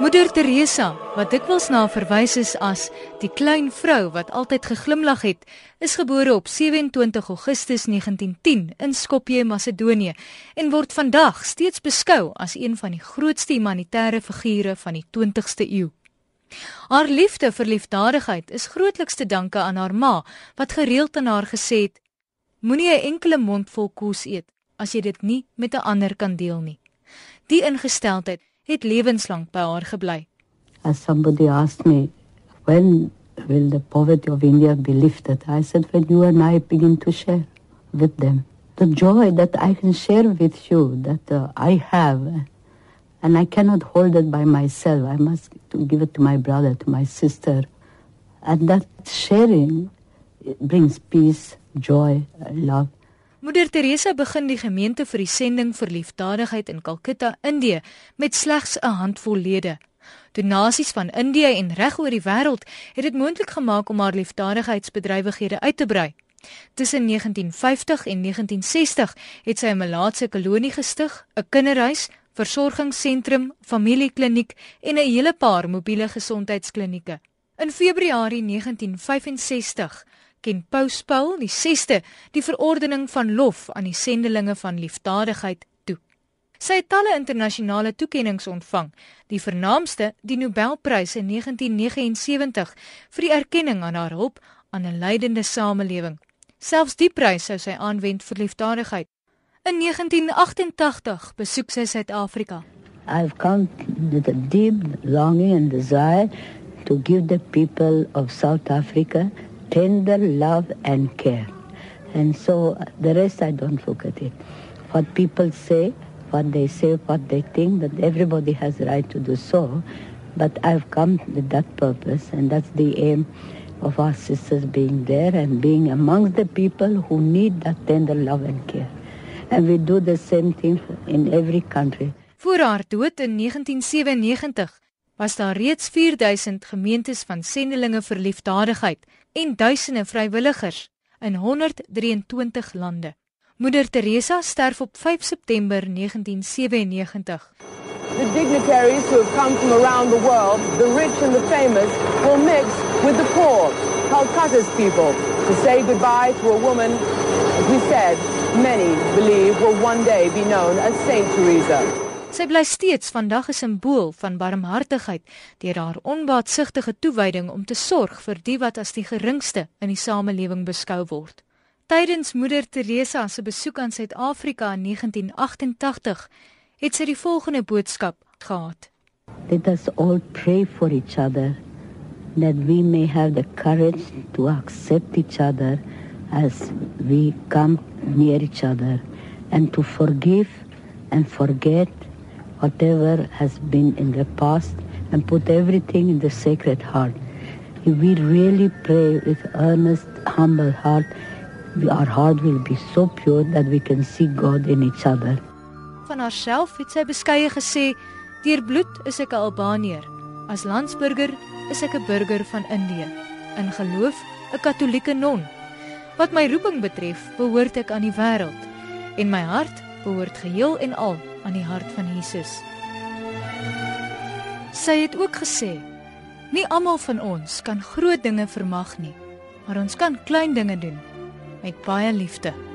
Moeder Teresa, wat dikwels na verwys is as die klein vrou wat altyd geglimlag het, is gebore op 27 Augustus 1910 in Skopje, Macedonië en word vandag steeds beskou as een van die grootste humanitêre figure van die 20ste eeu. Haar liefde vir liefdadigheid is grootliks te danke aan haar ma wat gereeld aan haar gesê het: Moenie 'n enkele mond vol kos eet as jy dit nie met 'n ander kan deel nie. Die ingesteldheid het lewenslank by haar gebly. As somebody asked me when will the poverty of India be lifted, I said when you and I begin to share with them the joy that I can share with you that uh, I have and I cannot hold it by myself. I must give it to my brother, to my sister. And that sharing brings peace, joy, love. Moeder Teresa begin die gemeente vir die sending vir liefdadigheid in Calcutta, Indië, met slegs 'n handvol lede. Donasies van Indië en reg oor die wêreld het dit moontlik gemaak om haar liefdadigheidsbedrywighede uit te brei. Tussen 1950 en 1960 het sy 'n Malaatse kolonie gestig, 'n kinderhuis, versorgingssentrum, familiekliniek en 'n hele paar mobiele gesondheidsklinieke. In Februarie 1965 ken Paus Paul die 6ste die verordening van lof aan die sendelinge van liefdadigheid toe. Sy het talle internasionale toekenninge ontvang, die vernaamste die Nobelprys in 1979 vir die erkenning aan haar hulp aan 'n lydende samelewing. Selfs die prys sou sy aanwend vir liefdadigheid. In 1988 besoek sy Suid-Afrika. I've come with a deep longing and desire to give the people of South Africa tender love and care. And so the rest I don't at it. What people say, what they say, what they think, that everybody has the right to do so. But I've come with that purpose, and that's the aim of our sisters being there and being amongst the people who need that tender love and care. And we do the same thing in every country. Voor haar dood in 1997 was daar reeds 4000 gemeentes van sendelinge vir liefdadigheid en duisende vrywilligers in 123 lande. Moeder Teresa sterf op 5 September 1997. The dignitaries who have come from around the world, the rich and the famous, will mix with the poor, Calcutta's people, to say goodbye to a woman, as we said, many believe will one day be known as Saint Teresa. Sy bly steeds vandag 'n simbool van barmhartigheid deur haar onbaatsigtige toewyding om te sorg vir die wat as die geringste in die samelewing beskou word. Tydens moeder Teresa se besoek aan Suid-Afrika in 1988 het sy die volgende boodskap gehad: Let us all pray for each other that we may have the courage to accept each other as we come near each other and to forgive and forget whatever has been in the past and put everything in the sacred heart. If we really pray with earnest, humble heart, our heart will be so pure that we can see God in each other. Van haarself het sy beskeie gesê: "Deur bloed is ek 'n Albanier. As landsburger is ek 'n burger van Indië. In geloof 'n Katolieke non. Wat my roeping betref, behoort ek aan die wêreld en my hart behoort geheel en al aan die hart van Jesus. Sy het ook gesê: Nie almal van ons kan groot dinge vermag nie, maar ons kan klein dinge doen met baie liefde.